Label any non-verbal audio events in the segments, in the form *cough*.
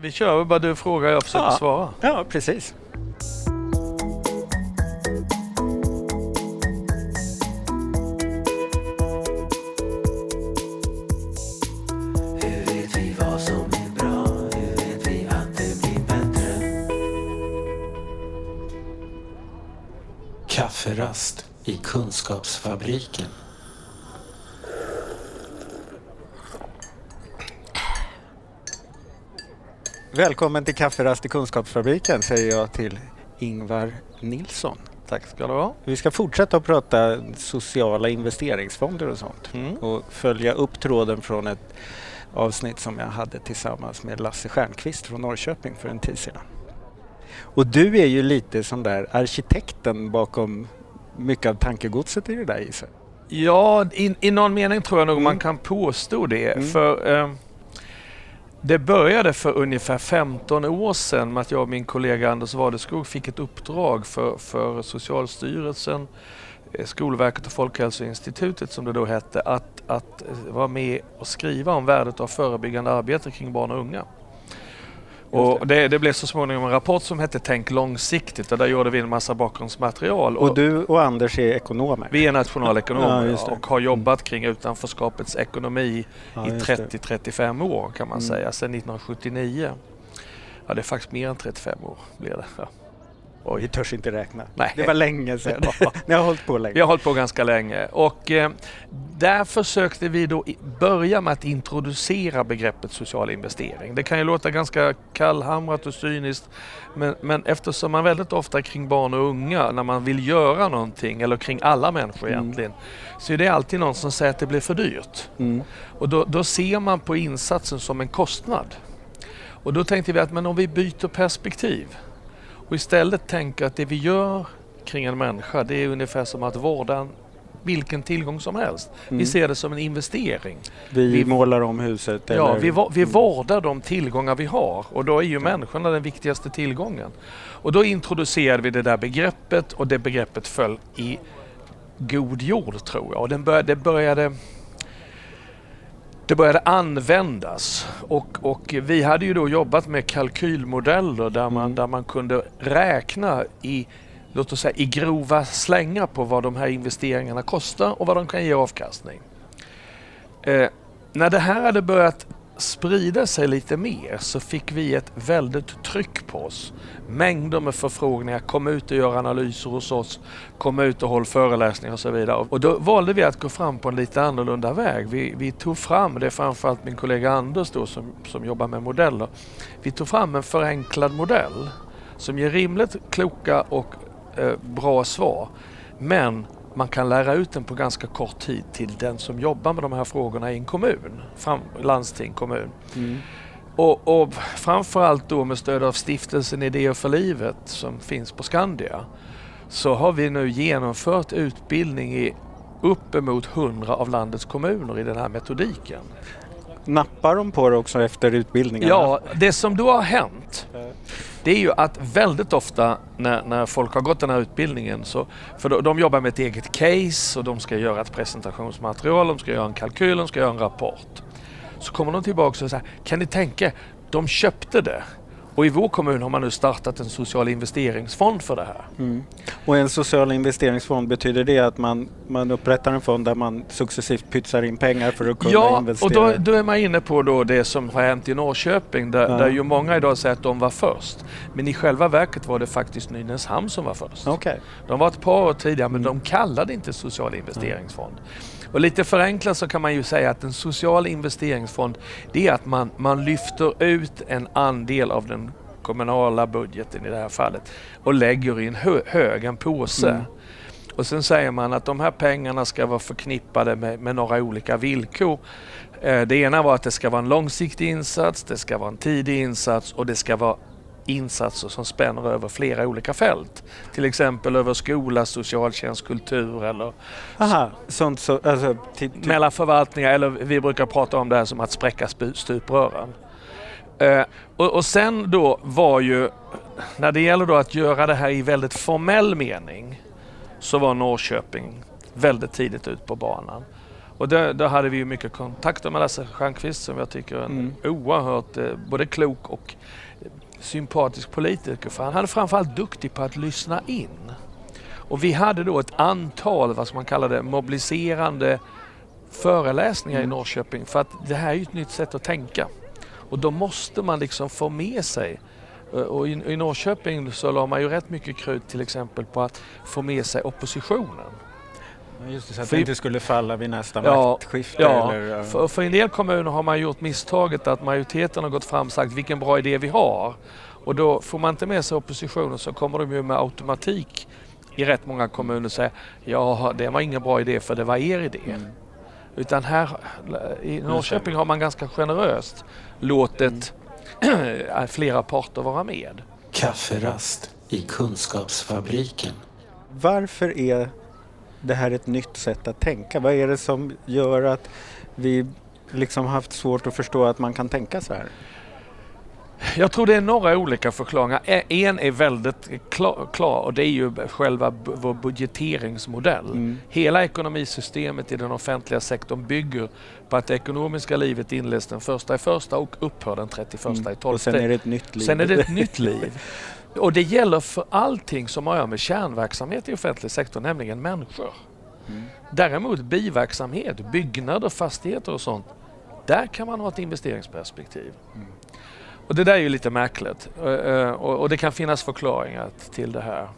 Vi kör bara du frågar jag försöker Ja. svara. Ja, precis. Hur vet vi vad som är bra? Hur vet vi att det blir bättre? Kafferast i Kunskapsfabriken. Välkommen till Kafferast i Kunskapsfabriken säger jag till Ingvar Nilsson. Tack ska du ha. Vi ska fortsätta att prata sociala investeringsfonder och sånt Mm. och följa upp tråden från ett avsnitt som jag hade tillsammans med Lasse Stjernqvist från Norrköping för en tid sedan. Och du är ju lite som där arkitekten bakom mycket av tankegodset i det där gissar. Ja, i, i någon mening tror jag nog Mm. man kan påstå det. Mm. För eh, det började för ungefär 15 år sedan med att jag och min kollega Anders Wadeskog fick ett uppdrag för, för Socialstyrelsen, eh, Skolverket och Folkhälsoinstitutet som det då hette, att, att vara med och skriva om värdet av förebyggande arbete kring barn och unga. Och det, det blev så småningom en rapport som hette Tänk långsiktigt och där gjorde vi en massa bakgrundsmaterial. Och du och Anders är ekonomer? Vi är Ja, nationalekonomer det. och har jobbat kring utanförskapets ekonomi Ja, i just det. 30-35 år kan man Mm. säga, sedan 1979. Ja, det är faktiskt mer än 35 år blir det. Ja. Vi törs inte räkna. Nej. Det var länge sedan. *laughs* Ni har hållit på länge. Vi har hållit på ganska länge och eh, där försökte vi då börja med att introducera begreppet social investering. Det kan ju låta ganska kallhamrat och cyniskt men, men eftersom man väldigt ofta kring barn och unga när man vill göra någonting eller kring alla människor Mm. egentligen så är det alltid någon som säger att det blir för dyrt. Mm. Och då, då ser man på insatsen som en kostnad. Och då tänkte vi att men om vi byter perspektiv och istället tänker att det vi gör kring en människa det är ungefär som att vårda en, vilken tillgång som helst. Mm. Vi ser det som en investering. Vi, vi- målar om huset? Ja, eller? vi, vi vårdar de tillgångar vi har och då är ju människorna den viktigaste tillgången. Och då introducerade vi det där begreppet och det begreppet föll i god jord tror jag. Och den bör, det började det började användas och, och vi hade ju då jobbat med kalkylmodeller där man, Mm. där man kunde räkna i, låt oss säga, i grova slängar på vad de här investeringarna kostar och vad de kan ge avkastning. Eh, när det här hade börjat sprida sig lite mer så fick vi ett väldigt tryck på oss. Mängder med förfrågningar, kom ut och gör analyser hos oss, kom ut och håll föreläsningar och så vidare. Och då valde vi att gå fram på en lite annorlunda väg. Vi, vi tog fram, det är framförallt min kollega Anders då som, som jobbar med modeller, vi tog fram en förenklad modell som ger rimligt kloka och eh, bra svar. Men man kan lära ut den på ganska kort tid till den som jobbar med de här frågorna i en kommun, fram, landsting, kommun. Mm. Och, och framförallt då med stöd av stiftelsen Idéer för livet som finns på Skandia så har vi nu genomfört utbildning i uppemot 100 av landets kommuner i den här metodiken. Nappar de på det också efter utbildningen? Ja, det som då har hänt det är ju att väldigt ofta när, när folk har gått den här utbildningen så, för de, de jobbar med ett eget case och de ska göra ett presentationsmaterial, de ska göra en kalkyl, de ska göra en rapport. Så kommer de tillbaka och säger, kan ni tänka, de köpte det. Och i vår kommun har man nu startat en social investeringsfond för det här. Mm. Och en social investeringsfond, betyder det att man, man upprättar en fond där man successivt pytsar in pengar för att kunna Ja, investera? och då, då är man inne på då det som har hänt i Norrköping där, Ja. där ju många idag säger att de var först. Men i själva verket var det faktiskt Nynäshamn som var först. Okej. De var ett par år tidigare men Mm. de kallade inte social investeringsfond. Och lite förenklat så kan man ju säga att en social investeringsfond det är att man, man lyfter ut en andel av den kommunala budgeten i det här fallet och lägger i en hö, hög, en påse. Mm. Och sen säger man att de här pengarna ska vara förknippade med, med några olika villkor. Eh, Det ena var att det ska vara en långsiktig insats, det ska vara en tidig insats och det ska vara insatser som spänner över flera olika fält. Till exempel över skola, socialtjänst, kultur eller Aha, sånt så, alltså, ti- mellan förvaltningar eller vi brukar prata om det här som att spräcka stuprören. Eh, och, och sen då var ju, när det gäller då att göra det här i väldigt formell mening så var Norrköping väldigt tidigt ut på banan. Och där, där hade vi ju mycket kontakter med Lasse Stjernkvist som jag tycker är en Mm. oerhört eh, både klok och sympatisk politiker. För han är framförallt duktig på att lyssna in. Och vi hade då ett antal, vad ska man kalla det, mobiliserande föreläsningar i Mm. Norrköping för att det här är ju ett nytt sätt att tänka. Och då måste man liksom få med sig eh, och i, i Norrköping så la man ju rätt mycket krut till exempel på att få med sig oppositionen. Just det, så att För- det inte skulle falla vid nästa Ja, maktskifte. ja, eller. För, för en del kommuner har man gjort misstaget att majoriteten har gått fram och sagt vilken bra idé vi har. Och då får man inte med sig oppositionen så kommer de ju med automatik i rätt många kommuner säga ja det var ingen bra idé för det var er idé. Mm. Utan här i Norrköping har man ganska generöst låtit *clears throat* flera parter vara med. Kafferast i Kunskapsfabriken. Varför är det här ett nytt sätt att tänka? Vad är det som gör att vi liksom haft svårt att förstå att man kan tänka så här? Jag tror det är några olika förklaringar. En är väldigt klar, klar och det är ju själva vår budgeteringsmodell. Mm. Hela ekonomisystemet i den offentliga sektorn bygger på att det ekonomiska livet inleds den första i första och upphör den 31 i Mm. Och tolfte. sen är det ett nytt liv. Sen är det ett *laughs* nytt liv. Och det gäller för allting som har med kärnverksamhet i offentlig sektor, nämligen människor. Mm. Däremot biverksamhet, byggnader, fastigheter och sånt, där kan man ha ett investeringsperspektiv. Mm. Och det där är ju lite märkligt Eh, eh, och det kan finnas förklaringar till det här.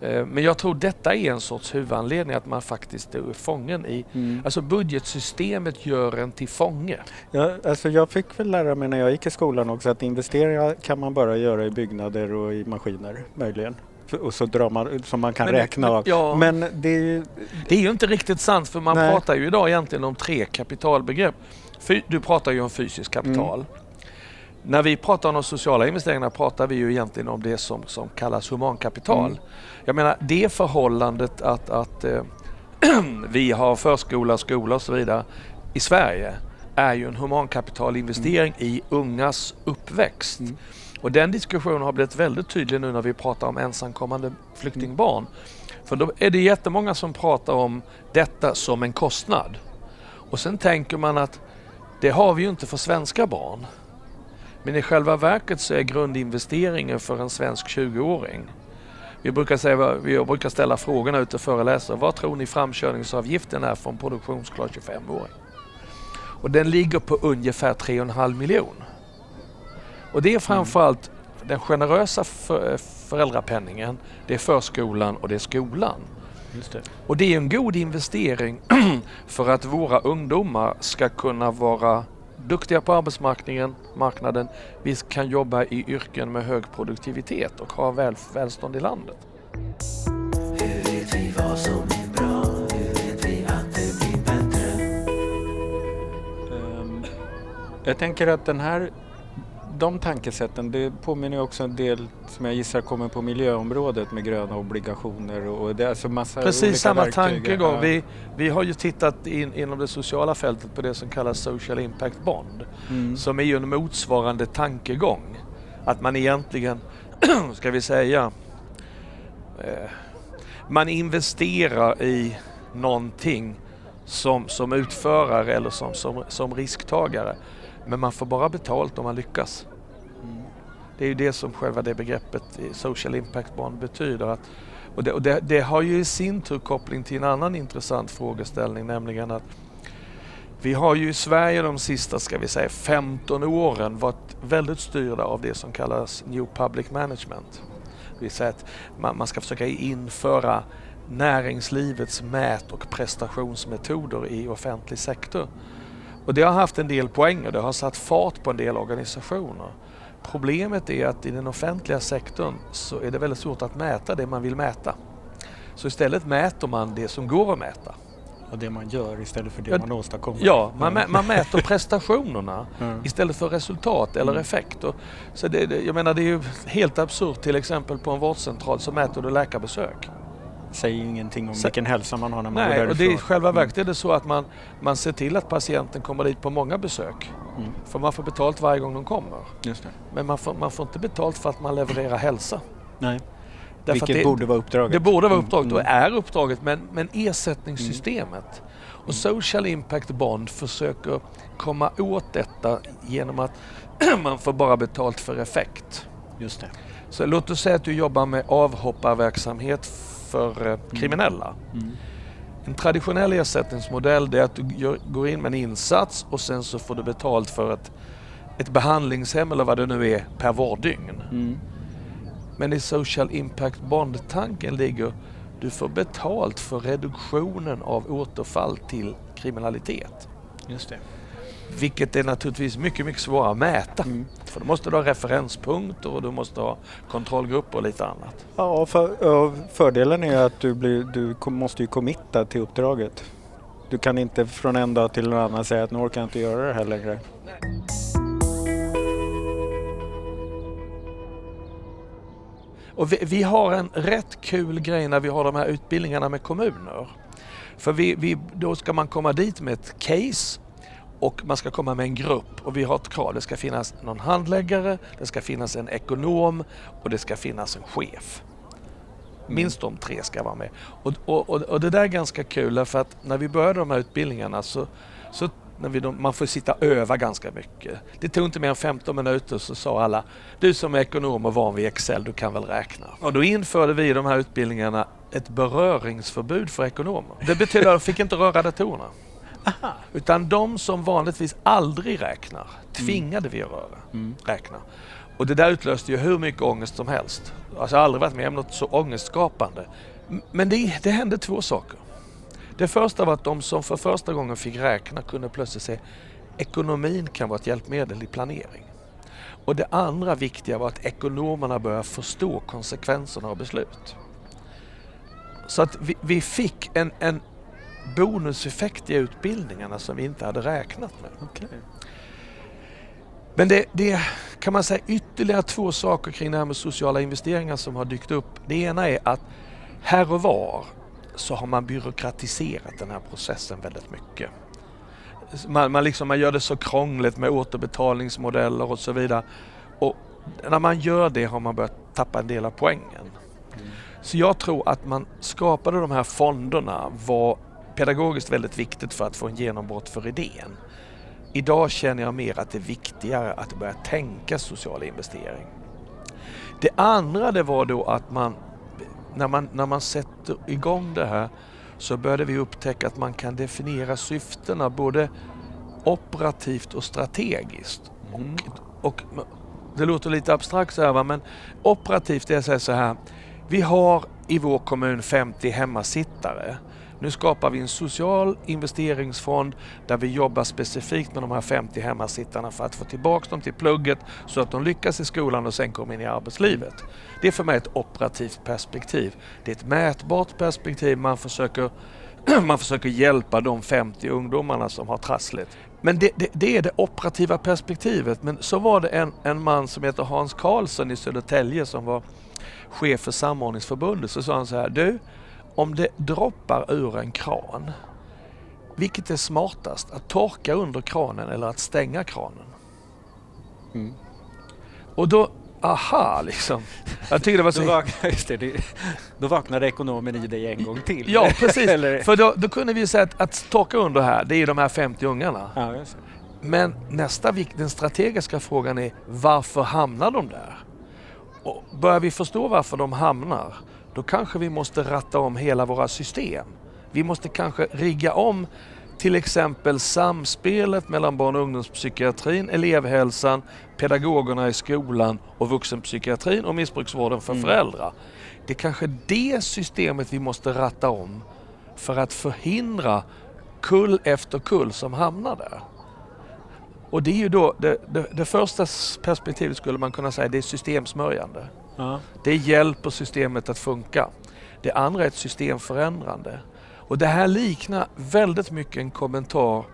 Eh, Men jag tror detta är en sorts huvudanledning att man faktiskt är fången i... Mm. Alltså budgetsystemet gör en till fånge. Ja, alltså jag fick väl lära mig när jag gick i skolan också att investeringar kan man bara göra i byggnader och i maskiner möjligen. Och så drar man, som man kan Men- räkna men- av. ja. Men det är ju... Det är ju inte riktigt sant för man Nej. pratar ju idag egentligen om tre kapitalbegrepp. Fy, du pratar ju om fysiskt kapital. Mm. När vi pratar om de sociala investeringarna pratar vi ju egentligen om det som, som kallas humankapital. Mm. Jag menar det förhållandet att, att eh, *clears throat* vi har förskola, skola och så vidare i Sverige är ju en humankapitalinvestering i ungas uppväxt. Mm. Och den diskussionen har blivit väldigt tydlig nu när vi pratar om ensamkommande flyktingbarn. För då är det jättemånga som pratar om detta som en kostnad. Och sen tänker man att det har vi ju inte för svenska barn. Men i själva verket så är grundinvesteringen för en svensk 20-åring. Vi brukar, säga, vi brukar ställa frågorna ute föreläsare. Vad tror ni framkörningsavgiften är för en produktionsklar 25-åring? Och den ligger på ungefär 3,5 miljon. Och det är framförallt den generösa för, föräldrapenningen, det är förskolan och det är skolan. Det. Och det är en god investering *clears throat* för att våra ungdomar ska kunna vara duktiga på arbetsmarknaden. Marknaden. Vi kan jobba i yrken med hög produktivitet och ha väl, välstånd i landet. Hur vet vi vad som är bra? Hur vet vi att det blir bättre? Jag tänker att den här, de tankesätten, det påminner också en del som jag gissar kommer på miljöområdet med gröna obligationer och det är alltså massa Precis samma verktyg. tankegång. Vi, vi har ju tittat in, inom det sociala fältet på det som kallas Social Impact Bond. Mm. Som är ju en motsvarande tankegång. Att man egentligen, *clears throat* ska vi säga, eh, man investerar i någonting som, som utförare eller som, som, som risktagare. Men man får bara betalt om man lyckas. Det är ju det som själva det begreppet Social Impact Bond betyder. Att, och det, och det, det har ju i sin tur koppling till en annan intressant frågeställning, nämligen att vi har ju i Sverige de sista, ska vi säga, 15 åren varit väldigt styrda av det som kallas New Public Management. Det vill säga att man, man ska försöka införa näringslivets mät och prestationsmetoder i offentlig sektor. Och det har haft en del poänger, det har satt fart på en del organisationer. Problemet är att i den offentliga sektorn så är det väldigt svårt att mäta det man vill mäta. Så istället mäter man det som går att mäta. Och det man gör istället för det Ja, man åstadkommer. Ja, man, mä- man mäter *laughs* prestationerna Ja. istället för resultat eller Mm. effekt. Och, så det, det, jag menar det är ju helt absurt till exempel på en vårdcentral så mäter du läkarbesök. Säger ingenting om Så- vilken hälsa man har när man går Nej, och därifrån. det är själva Mm. verket är det så att man, man ser till att patienten kommer dit på många besök. Mm. För man får betalt varje gång de kommer. Just det. Men man får, man får inte betalt för att man levererar hälsa. Nej. Därför Vilket det, borde vara uppdraget. Det borde vara Mm, uppdraget och mm. är uppdraget men, men ersättningssystemet. Och Social Impact Bond försöker komma åt detta genom att *clears throat* man får bara betalt för effekt. Just det. Så låt oss säga att du jobbar med avhopparverksamhet för eh, kriminella. Mm. En traditionell ersättningsmodell det är att du går in med en insats och sen så får du betalt för ett, ett behandlingshem eller vad det nu är per vårddygn. Mm. Men i Social Impact Bond-tanken ligger du får betalt för reduktionen av återfall till kriminalitet. Just det. Vilket är naturligtvis mycket, mycket svårare att mäta. Mm. För då måste du ha referenspunkter och du måste ha kontrollgrupper och lite annat. Ja, för, ja, fördelen är att du, blir, du måste ju committa till uppdraget. Du kan inte från en dag till en annan säga att nu orkar jag inte göra det här längre. Och vi, vi har en rätt kul grej när vi har de här utbildningarna med kommuner. För vi, vi, då ska man komma dit med ett case och man ska komma med en grupp och vi har ett krav. Det ska finnas någon handläggare, det ska finnas en ekonom och det ska finnas en chef. Minst de tre ska vara med. Och, och, och, och det där är ganska kul för att när vi började de här utbildningarna så, så när vi, man får sitta och öva ganska mycket. Det tog inte mer än 15 minuter så sa alla, du som är ekonom och van vid Excel, du kan väl räkna. Och då införde vi i de här utbildningarna ett beröringsförbud för ekonomer. Det betyder att de fick inte röra datorerna. Utan de som vanligtvis aldrig räknar tvingade vi att röra, Mm. räkna. Och det där utlöste ju hur mycket ångest som helst. Alltså jag har aldrig varit med om något så ångestskapande. Men det, det hände två saker. Det första var att de som för första gången fick räkna kunde plötsligt se ekonomin kan vara ett hjälpmedel i planering. Och det andra viktiga var att ekonomerna började förstå konsekvenserna av beslut. Så att vi, vi fick en, en bonuseffekt i utbildningarna som vi inte hade räknat med. Okej. Men det, det kan man säga ytterligare två saker kring det här med sociala investeringar som har dykt upp. Det ena är att här och var så har man byråkratiserat den här processen väldigt mycket. Man, man, liksom, man gör det så krångligt med återbetalningsmodeller och så vidare. Och när man gör det har man börjat tappa en del av poängen. Så jag tror att man skapade de här fonderna var pedagogiskt väldigt viktigt för att få en genombrott för idén. Idag känner jag mer att det är viktigare att börja tänka social investering. Det andra det var då att man när, man, när man sätter igång det här så började vi upptäcka att man kan definiera syftena både operativt och strategiskt. Mm. Och det låter lite abstrakt så här va? men operativt är att så här. Vi har i vår kommun 50 hemmasittare. Nu skapar vi en social investeringsfond där vi jobbar specifikt med de här 50 hemmasittarna för att få tillbaka dem till plugget så att de lyckas i skolan och sen kommer in i arbetslivet. Det är för mig ett operativt perspektiv. Det är ett mätbart perspektiv. Man försöker, *clears throat* man försöker hjälpa de 50 ungdomarna som har trassligt. Men det, det, det är det operativa perspektivet. Men så var det en, en man som heter Hans Karlsson i Södertälje som var chef för samordningsförbundet. Så sa han så här, du om det droppar ur en kran, vilket är smartast? Att torka under kranen eller att stänga kranen? Mm. Och då, aha liksom. Jag tycker det var Då, så... vaknar, *laughs* just det, då vaknade ekonomen i dig en gång till. Ja, precis. *laughs* För då, då kunde vi säga att, att torka under här, det är de här 50 ungarna. ja. Men nästa den strategiska frågan är varför hamnar de där? Och börjar vi förstå varför de hamnar, då kanske vi måste ratta om hela våra system. Vi måste kanske rigga om till exempel samspelet mellan barn och ungdomspsykiatrin, elevhälsan, pedagogerna i skolan och vuxenpsykiatrin och missbruksvården för Mm. föräldrar. Det är kanske det systemet vi måste ratta om för att förhindra kull efter kull som hamnar där. Och det är ju då, det, det, det första perspektivet skulle man kunna säga, det är systemsmörjande. Ja. Det hjälper systemet att funka. Det andra är ett systemförändrande. Och det här liknar väldigt mycket en kommentar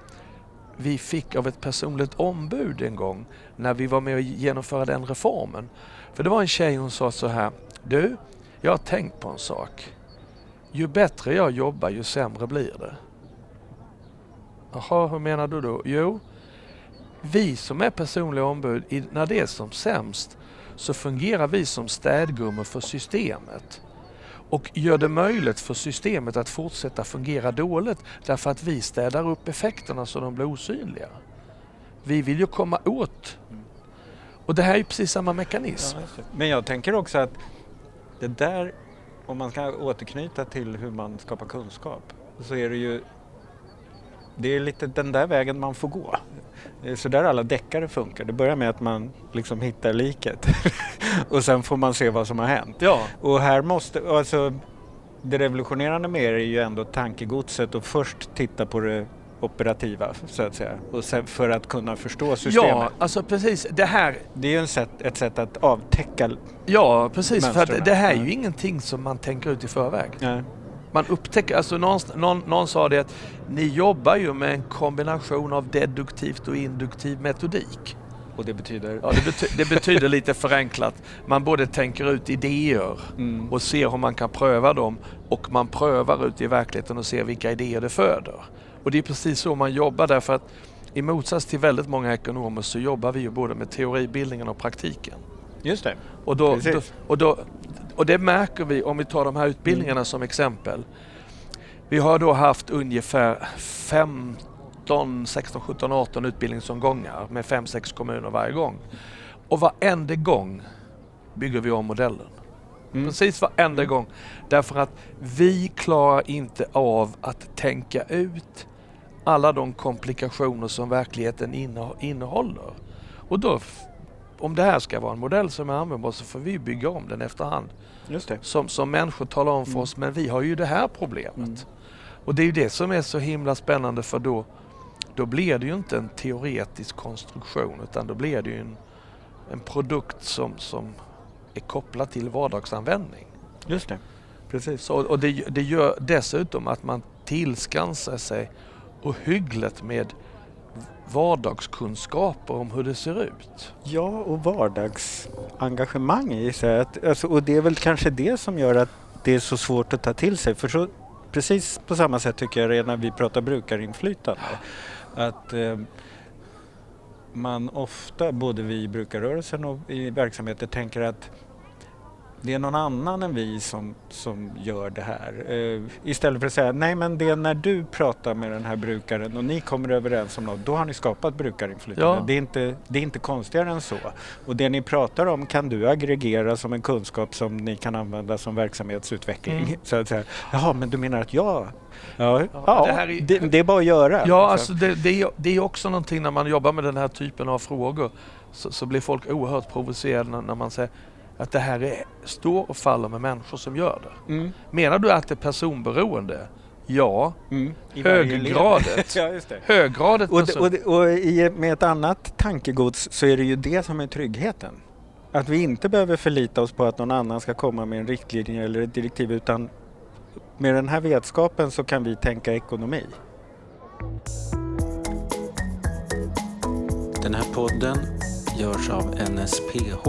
vi fick av ett personligt ombud en gång när vi var med och genomförde den reformen. För det var en tjej som sa så här, du, jag har tänkt på en sak. Ju bättre jag jobbar ju sämre blir det. Jaha, hur menar du då? Jo, vi som är personliga ombud, när det är som sämst så fungerar vi som städgummor för systemet. och gör det möjligt för systemet att fortsätta fungera dåligt därför att vi städar upp effekterna så de blir osynliga. Vi vill ju komma åt. Och det här är ju precis samma mekanism. Men jag tänker också att det där, om man ska återknyta till hur man skapar kunskap, så är det ju det är lite den där vägen man får gå. Det är så där alla deckare funkar. Det börjar med att man liksom hittar liket *laughs* och sen får man se vad som har hänt. Ja, Och här måste, alltså det revolutionerande med det är ju ändå tankegodset och först titta på det operativa så att säga. Och sen för att kunna förstå systemet. ja alltså precis. Det här, Det är ju en sätt, ett sätt att avtäcka. ja, precis. För Mönstren. att det här är ju ingenting som man tänker ut i förväg. Ja. Man upptäcker, alltså någon, någon, någon sa det att ni jobbar ju med en kombination av deduktivt och induktiv metodik. Och det betyder? Ja, det, bety det betyder lite förenklat, man både tänker ut idéer Mm. och ser hur man kan pröva dem och man prövar ut i verkligheten och ser vilka idéer det föder. Och det är precis så man jobbar därför att i motsats till väldigt många ekonomer så jobbar vi ju både med teoribildningen och praktiken. Just det. Och, då, då, och, då, och det märker vi om vi tar de här utbildningarna som exempel. Vi har då haft ungefär 15, 16, 17, 18 utbildningsomgångar med 5-6 kommuner varje gång. Och varenda gång bygger vi om modellen. Mm. Precis varenda gång. Därför att vi klarar inte av att tänka ut alla de komplikationer som verkligheten inne- innehåller. Och då, om det här ska vara en modell som är användbar så får vi bygga om den efterhand. Just det. Som, som människor talar om för Mm. oss, men vi har ju det här problemet. Mm. Och det är ju det som är så himla spännande för då, då blir det ju inte en teoretisk konstruktion utan då blir det ju en, en produkt som, som är kopplad till vardagsanvändning. Just det. Precis. Så, och det, det gör dessutom att man tillskansar sig ohyggligt med vardagskunskaper om hur det ser ut. Ja, och vardagsengagemang gissar jag. Alltså, och det är väl kanske det som gör att det är så svårt att ta till sig. För så, precis på samma sätt tycker jag det är när vi pratar brukarinflytande. Att eh, man ofta, både vi i brukarrörelsen och i verksamheter, tänker att det är någon annan än vi som, som gör det här. Eh, istället för att säga nej men det är när du pratar med den här brukaren och ni kommer överens om något, då har ni skapat brukarinflytande. Ja. Det, är inte, det är inte konstigare än så. Och det ni pratar om kan du aggregera som en kunskap som ni kan använda som verksamhetsutveckling. Mm. Så att säga, jaha men du menar att jag... Ja, ja, det är- det, det är bara att göra. Ja, Så- alltså det, det, är, det är också någonting när man jobbar med den här typen av frågor så, så blir folk oerhört provocerade när, när man säger att det här är, står och faller med människor som gör det. Mm, Menar du att det är personberoende? Ja. mm. Höggradigt. *laughs* ja, just det. Höggradigt Och, person. och, och i, med ett annat tankegods så är det ju det som är tryggheten. Att vi inte behöver förlita oss på att någon annan ska komma med en riktlinje eller ett direktiv utan med den här vetskapen så kan vi tänka ekonomi. Den här podden görs av NSPH,